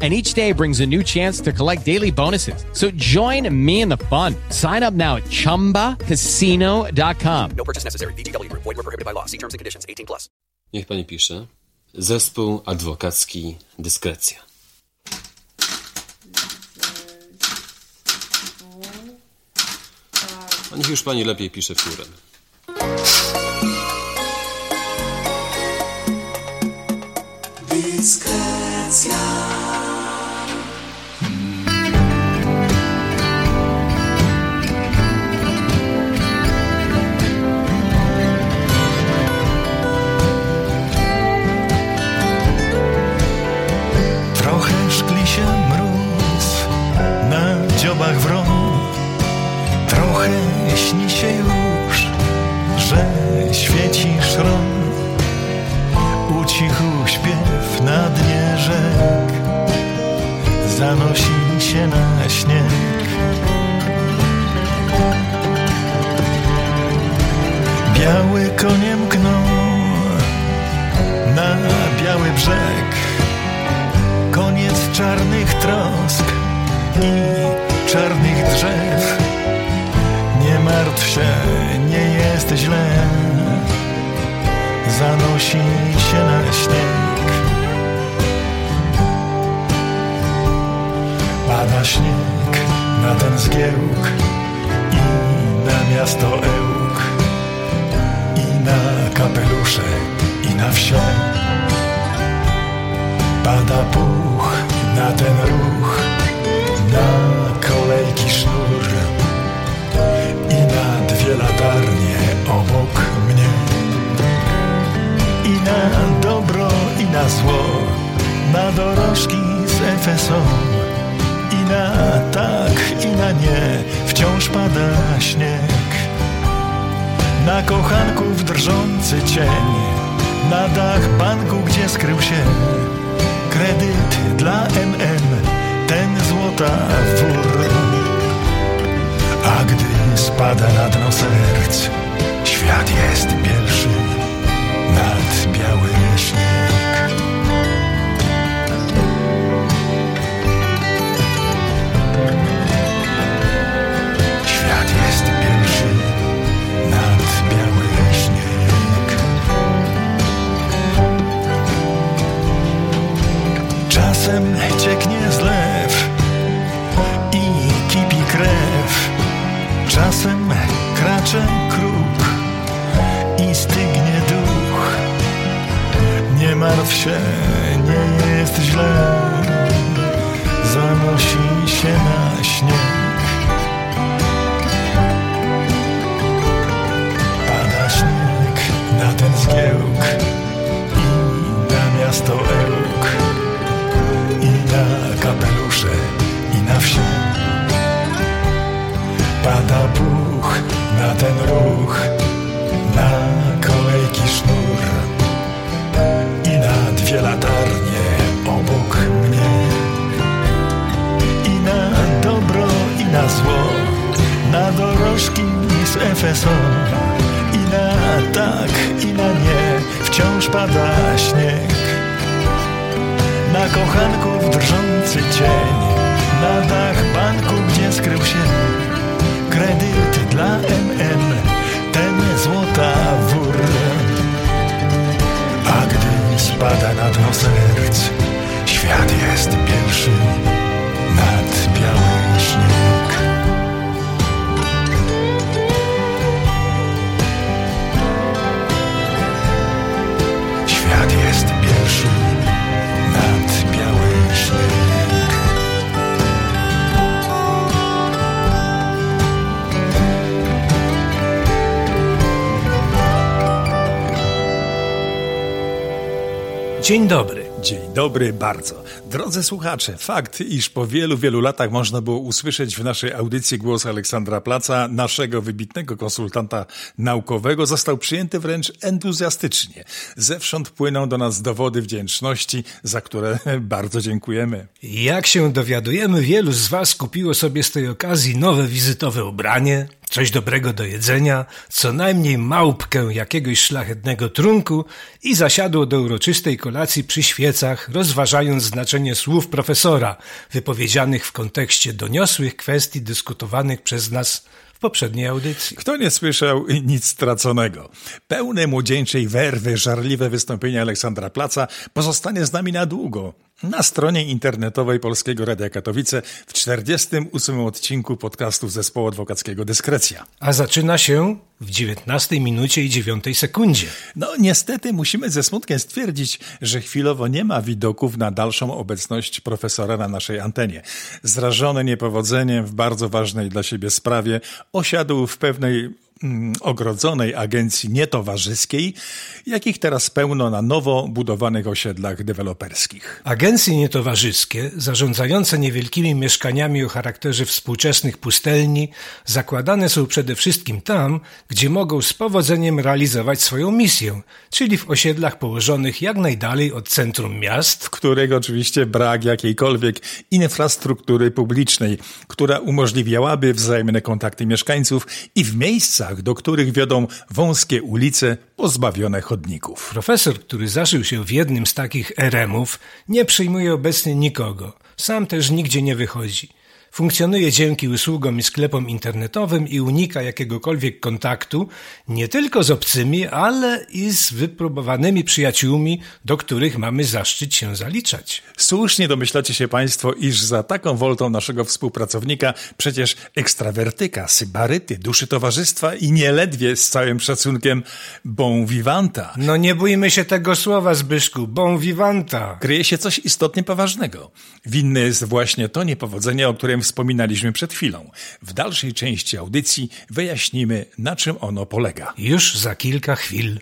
and each day brings a new chance to collect daily bonuses. So join me in the fun. Sign up now at ChumbaCasino.com. No purchase necessary. VGW Group. Void were prohibited by law. See terms and conditions. 18 plus. Niech pani pisze. Zespół adwokacki Dyskrecja. A niech już pani lepiej pisze wtórem. Biały konie mkną na biały brzeg Koniec czarnych trosk i czarnych drzew. Nie martw się, nie jest źle. Zanosi się na śnieg. Pada śnieg na ten zgiełk i na miasto na kapelusze i na wsię. Pada puch na ten ruch, na kolejki sznur i na dwie latarnie obok mnie. I na dobro, i na zło, na dorożki z FSO. I na tak, i na nie, wciąż pada śnieg. Na kochanków drżący cień, na dach banku, gdzie skrył się kredyt dla MM, ten złota wór. A gdy spada na dno serc, świat jest bielszy ruch, na kolejki sznur i na dwie latarnie obok mnie. I na dobro, i na zło, na dorożki z FSO. I na tak, i na nie, wciąż pada śnieg. Na kochanków drżący cień Na dach banku, gdzie skrył się Kredyt dla MM Ten złota wór. A gdy spada na dno serc Świat jest bielszy Dzień dobry. Dzień dobry bardzo. Drodzy słuchacze, fakt, iż po wielu, wielu latach można było usłyszeć w naszej audycji głos Aleksandra Placa, naszego wybitnego konsultanta naukowego, został przyjęty wręcz entuzjastycznie. Zewsząd płyną do nas dowody wdzięczności, za które bardzo dziękujemy. Jak się dowiadujemy, wielu z Was kupiło sobie z tej okazji nowe wizytowe ubranie, coś dobrego do jedzenia, co najmniej małpkę jakiegoś szlachetnego trunku i zasiadło do uroczystej kolacji przy świecach, rozważając znaczenie słów profesora, wypowiedzianych w kontekście doniosłych kwestii dyskutowanych przez nas w poprzedniej audycji. Kto nie słyszał nic straconego? Pełne młodzieńczej werwy, żarliwe wystąpienie Aleksandra Placa pozostanie z nami na długo. Na stronie internetowej Polskiego Radia Katowice w 48 odcinku podcastu Zespołu Adwokackiego Dyskrecja. A zaczyna się w 19 minucie i 9 sekundzie. No niestety musimy ze smutkiem stwierdzić, że chwilowo nie ma widoków na dalszą obecność profesora na naszej antenie. Zrażony niepowodzeniem w bardzo ważnej dla siebie sprawie osiadł w pewnej ogrodzonej agencji nietowarzyskiej, jakich teraz pełno na nowo budowanych osiedlach deweloperskich. Agencje nietowarzyskie, zarządzające niewielkimi mieszkaniami o charakterze współczesnych pustelni, zakładane są przede wszystkim tam, gdzie mogą z powodzeniem realizować swoją misję, czyli w osiedlach położonych jak najdalej od centrum miast, w których oczywiście brak jakiejkolwiek infrastruktury publicznej, która umożliwiałaby wzajemne kontakty mieszkańców i w miejscach, do których wiodą wąskie ulice pozbawione chodników. Profesor, który zaszył się w jednym z takich eremów, nie przyjmuje obecnie nikogo. Sam też nigdzie nie wychodzi. Funkcjonuje dzięki usługom i sklepom internetowym i unika jakiegokolwiek kontaktu nie tylko z obcymi, ale i z wypróbowanymi przyjaciółmi, do których mamy zaszczyt się zaliczać. Słusznie domyślacie się Państwo, iż za taką woltą naszego współpracownika przecież ekstrawertyka, sybaryty, duszy towarzystwa i nieledwie z całym szacunkiem bon vivanta No nie bójmy się tego słowa, Zbyszku, bon vivanta. kryje się coś istotnie poważnego. Winne jest właśnie to niepowodzenie, o którym wspominaliśmy przed chwilą. W dalszej części audycji wyjaśnimy, na czym ono polega. Już za kilka chwil.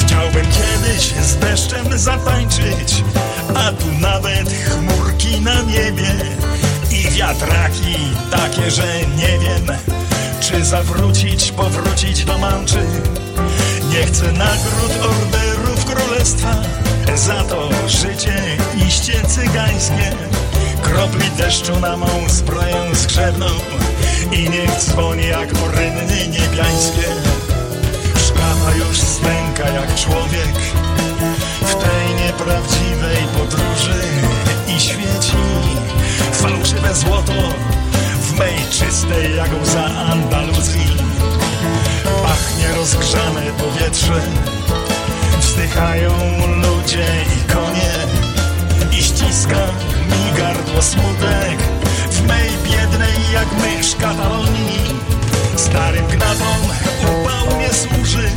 Chciałbym kiedyś z deszczem zatańczyć, a tu nawet chmurki na niebie i wiatraki takie, że nie wiem, czy zawrócić, powrócić do manczy. Nie chcę nagród, orderów królestwa, za to życie iście cygańskie. Kropli deszczu na mą zbroję skrzewną i niech dzwoni jak rynny niebiańskie. Szkafa już stęka jak człowiek w tej nieprawdziwej podróży i świeci fałszywe złoto w mej czystej jak łza Andaluzji. Pachnie rozgrzane powietrze, wzdychają ludzie i konie i ściska mi gardło smutek. W mej biednej jak mysz Katalonii. Starym gnatom upał nie służy,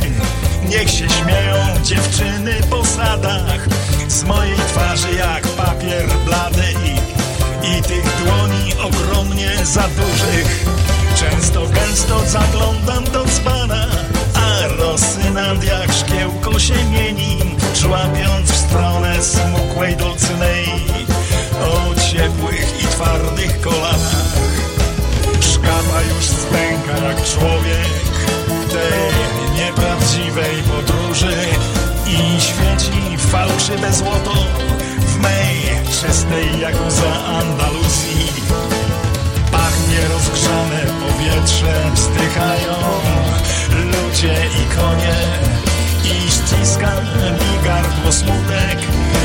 niech się śmieją dziewczyny po sadach. Z mojej twarzy jak papier blady i, i tych dłoni ogromnie za dużych. Często gęsto zaglądam do dzbana, Rosynant jak szkiełko się mieni, człapiąc w stronę smukłej dolcynej o ciepłych i twardych kolanach. Szkapa już spęka jak człowiek tej nieprawdziwej podróży i świeci fałszywe złoto w mej czystej jak łza Andaluzji. Pachnie rozgrzane powietrze, wzdychają ludzie i konie i ściska mi gardło smutek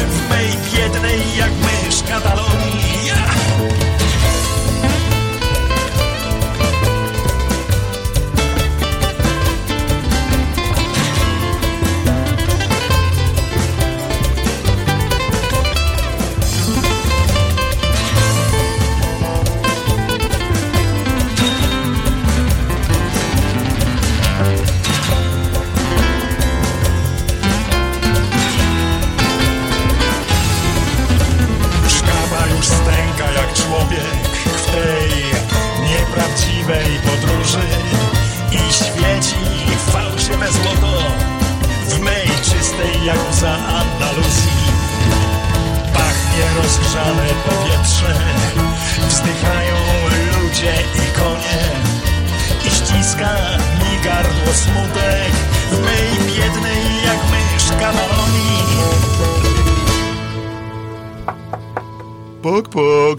w mej biednej jak mysz Katalonii.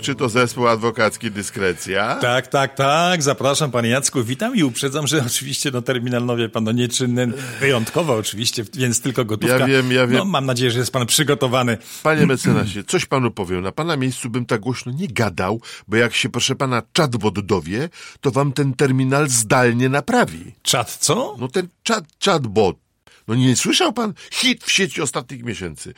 Czy to zespół adwokacki Dyskrecja? Tak, tak, tak. Zapraszam, panie Jacku. Witam i uprzedzam, że oczywiście no, terminal nowie pan no, nieczynny, wyjątkowo oczywiście, więc tylko gotówka. Ja wiem, ja wiem. No, mam nadzieję, że jest pan przygotowany. Panie mecenasie, coś panu powiem. Na pana miejscu bym tak głośno nie gadał, bo jak się, proszę pana, chatbot dowie, to wam ten terminal zdalnie naprawi. Czat co? No ten chat, chatbot. No nie słyszał pan? Hit w sieci ostatnich miesięcy.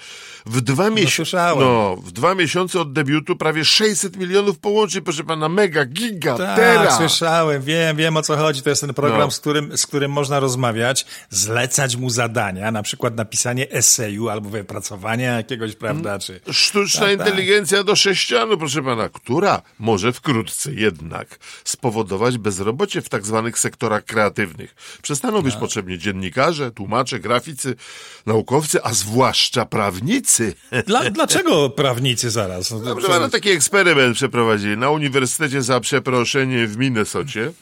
W dwa miesiące. słyszałem. No, w dwa miesiące od debiutu prawie 600 milionów połączeń, proszę pana, mega, giga, Tak, tera. słyszałem, wiem, wiem o co chodzi. To jest ten program, No. z, którym, z którym można rozmawiać, zlecać mu zadania, na przykład napisanie eseju albo wypracowania jakiegoś, prawda, czy... Sztuczna Tak, tak. inteligencja do sześcianu, proszę pana, która może wkrótce jednak spowodować bezrobocie w tak zwanych sektorach kreatywnych. Przestaną Tak. być potrzebni dziennikarze, tłumacze, graficy, naukowcy, a zwłaszcza prawnicy. Dla, dlaczego prawnicy zaraz? No, Proszę pana, taki eksperyment przeprowadzili na Uniwersytecie za przeproszenie w Minnesocie.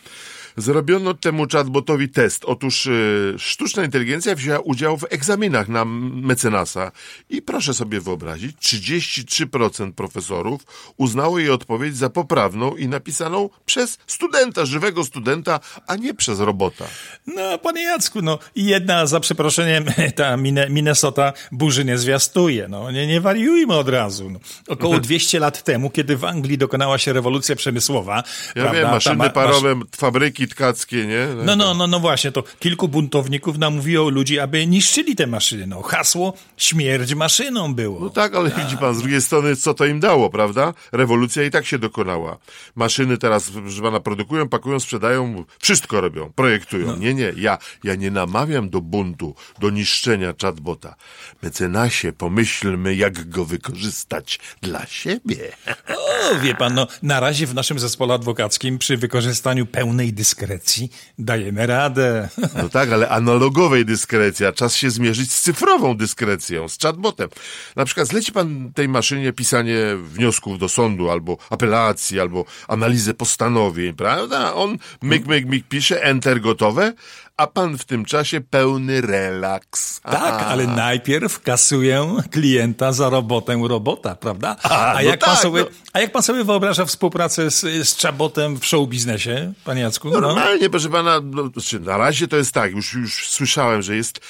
Zrobiono temu chatbotowi test. Otóż y, sztuczna inteligencja wzięła udział w egzaminach na mecenasa i proszę sobie wyobrazić, 33% profesorów uznało jej odpowiedź za poprawną i napisaną przez studenta, żywego studenta, a nie przez robota. No, panie Jacku, no i jedna, za przeproszeniem, ta Minnesota burzy nie zwiastuje. No, nie, nie wariujmy od razu. No. Około 200 lat temu, kiedy w Anglii dokonała się rewolucja przemysłowa, Ja prawda, wiem, maszyny ma- masz- parowe, fabryki tkackie, nie? No, no, no, no właśnie, to kilku buntowników namówiło ludzi, aby niszczyli te maszyny. No, hasło śmierć maszynom było. No tak, ale widzi pan, z drugiej strony, co to im dało, prawda? Rewolucja i tak się dokonała. Maszyny teraz, proszę pana, produkują, pakują, sprzedają, wszystko robią, projektują. Nie, nie, ja, ja nie namawiam do buntu, do niszczenia chatbota. Mecenasie, pomyślmy, jak go wykorzystać dla siebie. O, wie pan, no, na razie w naszym zespole adwokackim przy wykorzystaniu pełnej dyskrecji dajemy radę. No tak, ale analogowej dyskrecja. Czas się zmierzyć z cyfrową dyskrecją, z chatbotem. Na przykład zleci pan tej maszynie pisanie wniosków do sądu, albo apelacji, albo analizę postanowień, prawda? On myk, myk, myk pisze, enter gotowe, a pan w tym czasie pełny relaks. Tak, ale najpierw kasuję klienta za robotę robota, prawda? A, no jak pan tak, sobie, no. a jak pan sobie wyobraża współpracę z, z czabotem w show biznesie, panie Jacku? No. Normalnie, proszę pana, no, znaczy, na razie to jest tak, już, już słyszałem, że jest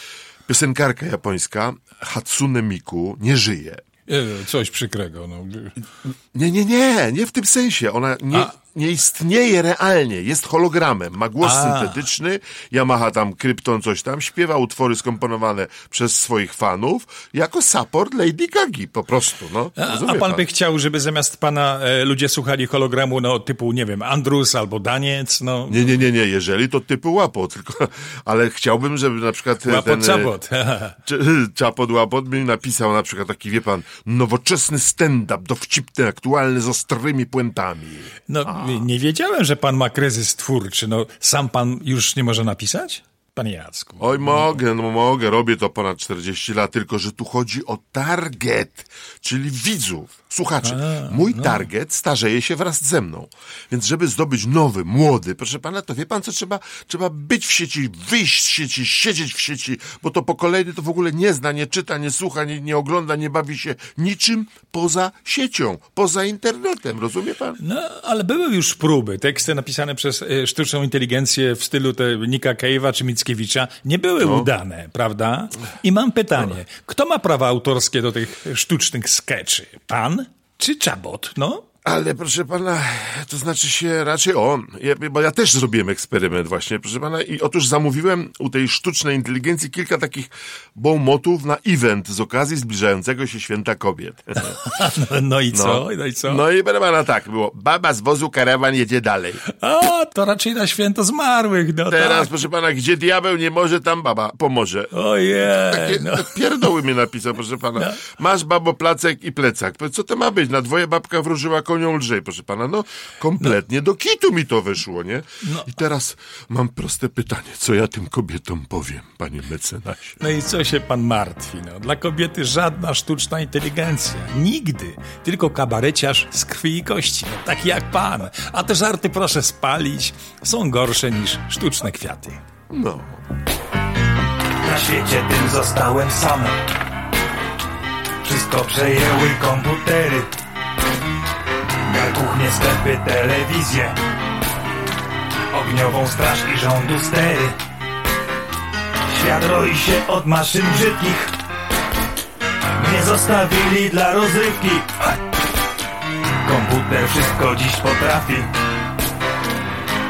piosenkarka japońska, Hatsune Miku, nie żyje. E, Coś przykrego. No. Nie, nie, nie, nie w tym sensie. Ona nie, A. nie istnieje realnie, jest hologramem, ma głos A. syntetyczny, Yamaha tam, Krypton coś tam, śpiewa utwory skomponowane przez swoich fanów, jako support Lady Gagi, po prostu, no. A, a pan by chciał, żeby zamiast pana e, ludzie słuchali hologramu no, typu, nie wiem, Andrus albo Daniec, no. Nie, nie, nie, nie, jeżeli to typu łapot, tylko, ale chciałbym, żeby na przykład e, Łapot ten... e, czapot. Czy- Czapot łapot mi napisał na przykład taki, wie pan, nowoczesny stand-up, dowcipny, aktualny, z ostrymi puentami. No, nie- wiedziałem, że pan ma kryzys twórczy. No, sam pan już nie może napisać? Panie Jacku. Oj, mogę, no mogę, robię to ponad 40 lat, tylko że tu chodzi o target, czyli widzów, słuchaczy. Mój target starzeje się wraz ze mną. Więc żeby zdobyć nowy, młody, proszę pana, to wie pan co trzeba? Trzeba być w sieci, wyjść z sieci, siedzieć w sieci, bo to pokolenie to w ogóle nie zna, nie czyta, nie słucha, nie, nie ogląda, nie bawi się niczym poza siecią, poza internetem, rozumie pan? No, ale były już próby. Teksty napisane przez e, sztuczną inteligencję w stylu te Nika Cave'a czy Mickiewicza nie były No. udane, prawda? I mam pytanie. Kto ma prawa autorskie do tych sztucznych skeczy? Pan czy Czabot? No? Ale proszę pana, to znaczy się raczej o, ja, bo ja też zrobiłem eksperyment właśnie, proszę pana, i otóż zamówiłem u tej sztucznej inteligencji kilka takich bonmotów na event z okazji zbliżającego się święta kobiet. No, no i co? No i co? No i proszę pana tak było, baba z wozu karawan jedzie dalej. A, to raczej na święto zmarłych, no Teraz tak. proszę pana, gdzie diabeł nie może, tam baba pomoże. Ojej, Takie no. pierdoły mnie napisał, proszę pana. Masz babo placek i plecak. Co to ma być? Na dwoje babka wróżyła konią lżej, proszę pana. No, kompletnie do kitu mi to wyszło, nie? I teraz mam proste pytanie. Co ja tym kobietom powiem, panie mecenasie? No i co się pan martwi? No, dla kobiety żadna sztuczna inteligencja. Nigdy. Tylko kabareciarz z krwi i kości. No, taki jak pan. A te żarty proszę spalić. Są gorsze niż sztuczne kwiaty. No. Na świecie tym zostałem sam Wszystko przejęły komputery Na kuchnię, sklepy, telewizję. Ogniową straż i rządu stery. Świat roi się od maszyn brzydkich. Nie zostawili dla rozrywki. Komputer wszystko dziś potrafi.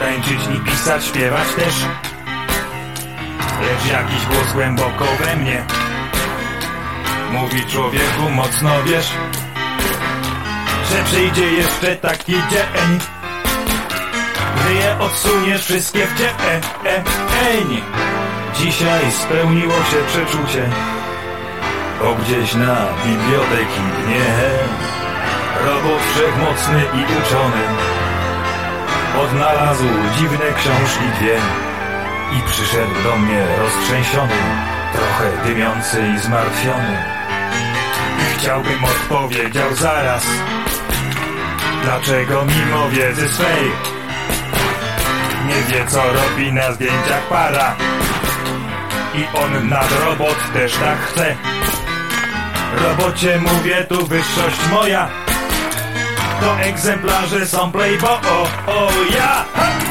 Tańczyć i pisać, śpiewać też. Lecz jakiś głos głęboko we mnie. Mówi człowieku mocno wiesz Że przyjdzie jeszcze taki dzień. Gdy je odsuniesz wszystkie w e, e, eń Dzisiaj spełniło się przeczucie Bo gdzieś na biblioteki dnie. Robot wszechmocny i uczony Odnalazł dziwne książki dwie i przyszedł do mnie roztrzęsiony, trochę dymiący i zmartwiony. I chciałbym odpowiedział zaraz, dlaczego mimo wiedzy swej nie wie co robi na zdjęciach para. I on nad robot też tak chce. Robocie mówię tu wyższość moja, to egzemplarze są playbo, o, o ja! Ha!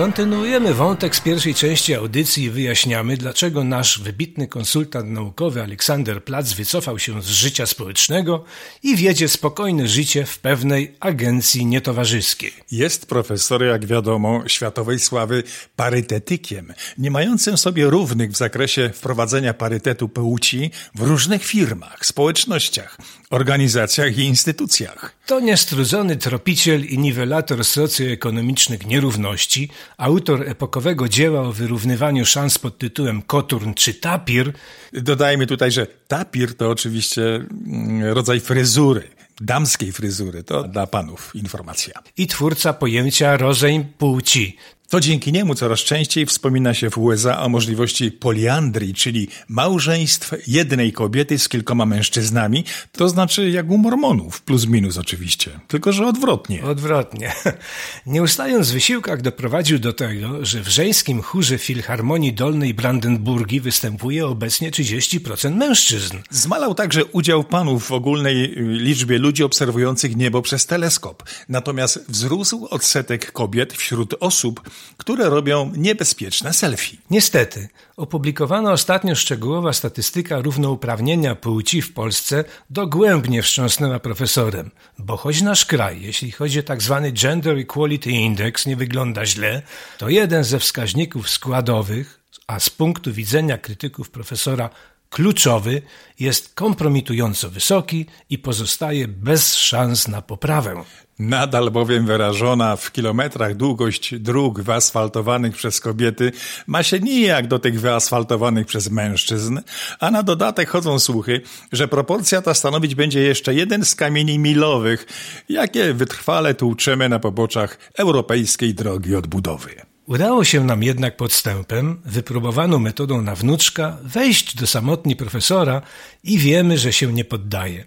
Kontynuujemy wątek z pierwszej części audycji i wyjaśniamy, dlaczego nasz wybitny konsultant naukowy Aleksander Plac wycofał się z życia społecznego i wiedzie spokojne życie w pewnej agencji nietowarzyskiej. Jest profesor, jak wiadomo, światowej sławy parytetykiem, nie mającym sobie równych w zakresie wprowadzenia parytetu płci w różnych firmach, społecznościach, organizacjach i instytucjach. To niestrudzony tropiciel i niwelator socjoekonomicznych nierówności, autor epokowego dzieła o wyrównywaniu szans pod tytułem Koturn czy Tapir, Dodajmy tutaj, że tapir to oczywiście mm, rodzaj fryzury, damskiej fryzury. To dla panów informacja. i twórca pojęcia rodzeń płci. To dzięki niemu coraz częściej wspomina się w USA o możliwości poliandrii, czyli małżeństw jednej kobiety z kilkoma mężczyznami, to znaczy jak u mormonów, plus minus oczywiście, tylko że odwrotnie. Odwrotnie. Nie ustając w wysiłkach doprowadził do tego, że w żeńskim chórze Filharmonii Dolnej Brandenburgii występuje obecnie 30% mężczyzn. Zmalał także udział panów w ogólnej y, liczbie ludzi obserwujących niebo przez teleskop. Natomiast wzrósł odsetek kobiet wśród osób, które robią niebezpieczne selfie. Niestety, opublikowana ostatnio szczegółowa statystyka równouprawnienia płci w Polsce dogłębnie wstrząsnęła profesorem, bo choć nasz kraj, jeśli chodzi o tak zwany Gender Equality Index, nie wygląda źle, to jeden ze wskaźników składowych, a z punktu widzenia krytyków profesora kluczowy, jest kompromitująco wysoki i pozostaje bez szans na poprawę. Nadal bowiem wyrażona w kilometrach długość dróg wyasfaltowanych przez kobiety ma się nijak do tych wyasfaltowanych przez mężczyzn, a na dodatek chodzą słuchy, że proporcja ta stanowić będzie jeszcze jeden z kamieni milowych, jakie wytrwale tłuczemy na poboczach europejskiej drogi odbudowy. Udało się nam jednak podstępem, wypróbowaną metodą na wnuczka, wejść do samotni profesora i wiemy, że się nie poddaje.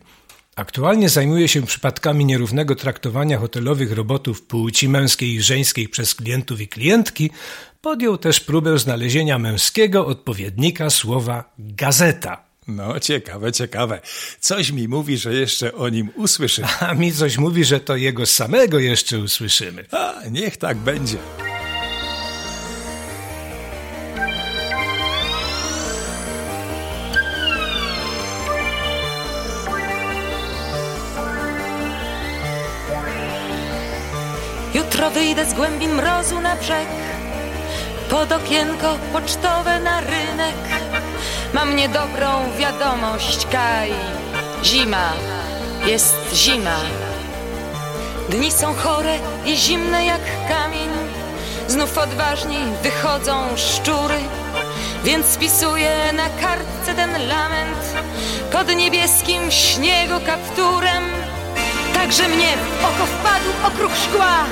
Aktualnie zajmuje się przypadkami nierównego traktowania hotelowych robotów płci męskiej i żeńskiej przez klientów i klientki. Podjął też próbę znalezienia męskiego odpowiednika słowa gazeta. No, ciekawe, ciekawe. Coś mi mówi, że jeszcze o nim usłyszymy. A mi coś mówi, że to jego samego jeszcze usłyszymy. A, niech tak będzie. Wyjdę z głębin mrozu na brzeg, pod okienko pocztowe na rynek. mam niedobrą wiadomość, Kaj. Zima, jest zima. Dni są chore i zimne jak kamień. Znów odważni wychodzą szczury, więc spisuję na kartce ten lament pod niebieskim śniegu kapturem. Także mnie w oko wpadł okruch szkła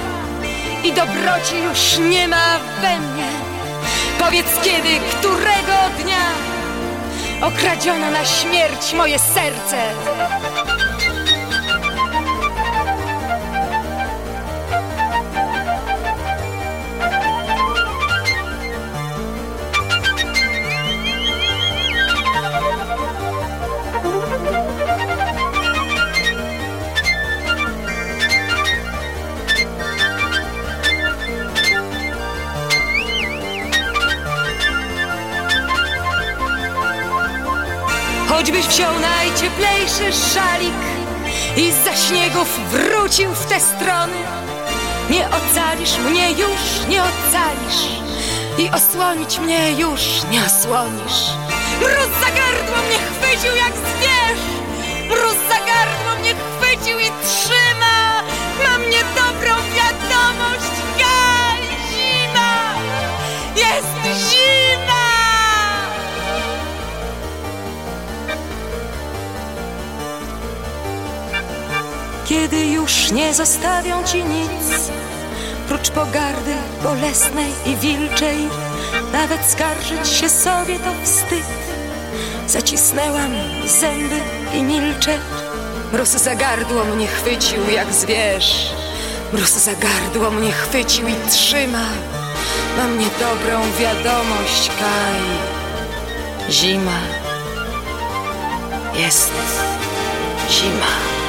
i dobroci już nie ma we mnie. Powiedz kiedy, którego dnia okradziono na śmierć moje serce. Choćbyś wziął najcieplejszy szalik i za śniegów wrócił w te strony, nie ocalisz mnie już, nie ocalisz i osłonić mnie już nie osłonisz. Mróz za gardło mnie chwycił jak zwierz, mróz za gardło mnie chwycił i trzyma. Mam niedobrą wiadomość, Gaj, zima, jest zima! Kiedy już nie zostawią ci nic, prócz pogardy bolesnej i wilczej, nawet skarżyć się sobie to wstyd. Zacisnęłam zęby i milczę. Mróz za gardło mnie chwycił jak zwierz. Mróz za gardło mnie chwycił i trzyma. Mam niedobrą wiadomość, Kaj. Zima. Jest zima.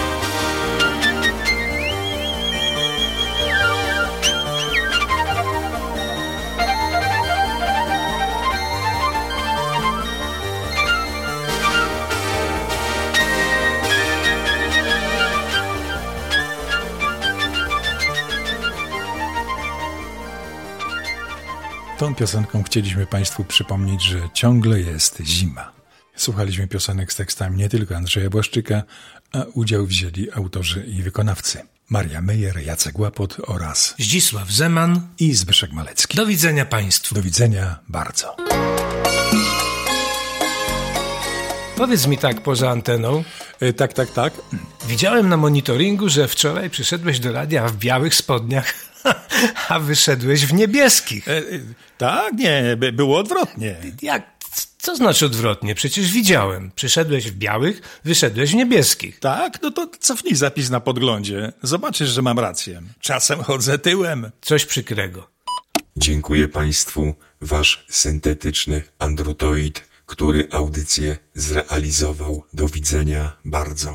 Tą piosenką chcieliśmy Państwu przypomnieć, że ciągle jest zima. Słuchaliśmy piosenek z tekstami nie tylko Andrzeja Błaszczyka, a udział wzięli autorzy i wykonawcy. Maria Mejer, Jacek Łapot oraz Zdzisław Zeman. i Zbyszek Malecki. Do widzenia Państwu. Do widzenia bardzo. Powiedz mi tak poza anteną. E, tak, tak, tak. Widziałem na monitoringu, że wczoraj przyszedłeś do radia w białych spodniach, a wyszedłeś w niebieskich. E, e, tak, nie, by- było odwrotnie. Jak? Co znaczy odwrotnie? Przecież widziałem. Przyszedłeś w białych, wyszedłeś w niebieskich. Tak, no to cofnij zapis na podglądzie. Zobaczysz, że mam rację. Czasem chodzę tyłem. Coś przykrego. Dziękuję Państwu, Wasz syntetyczny androtoid, który audycję zrealizował. Do widzenia bardzo.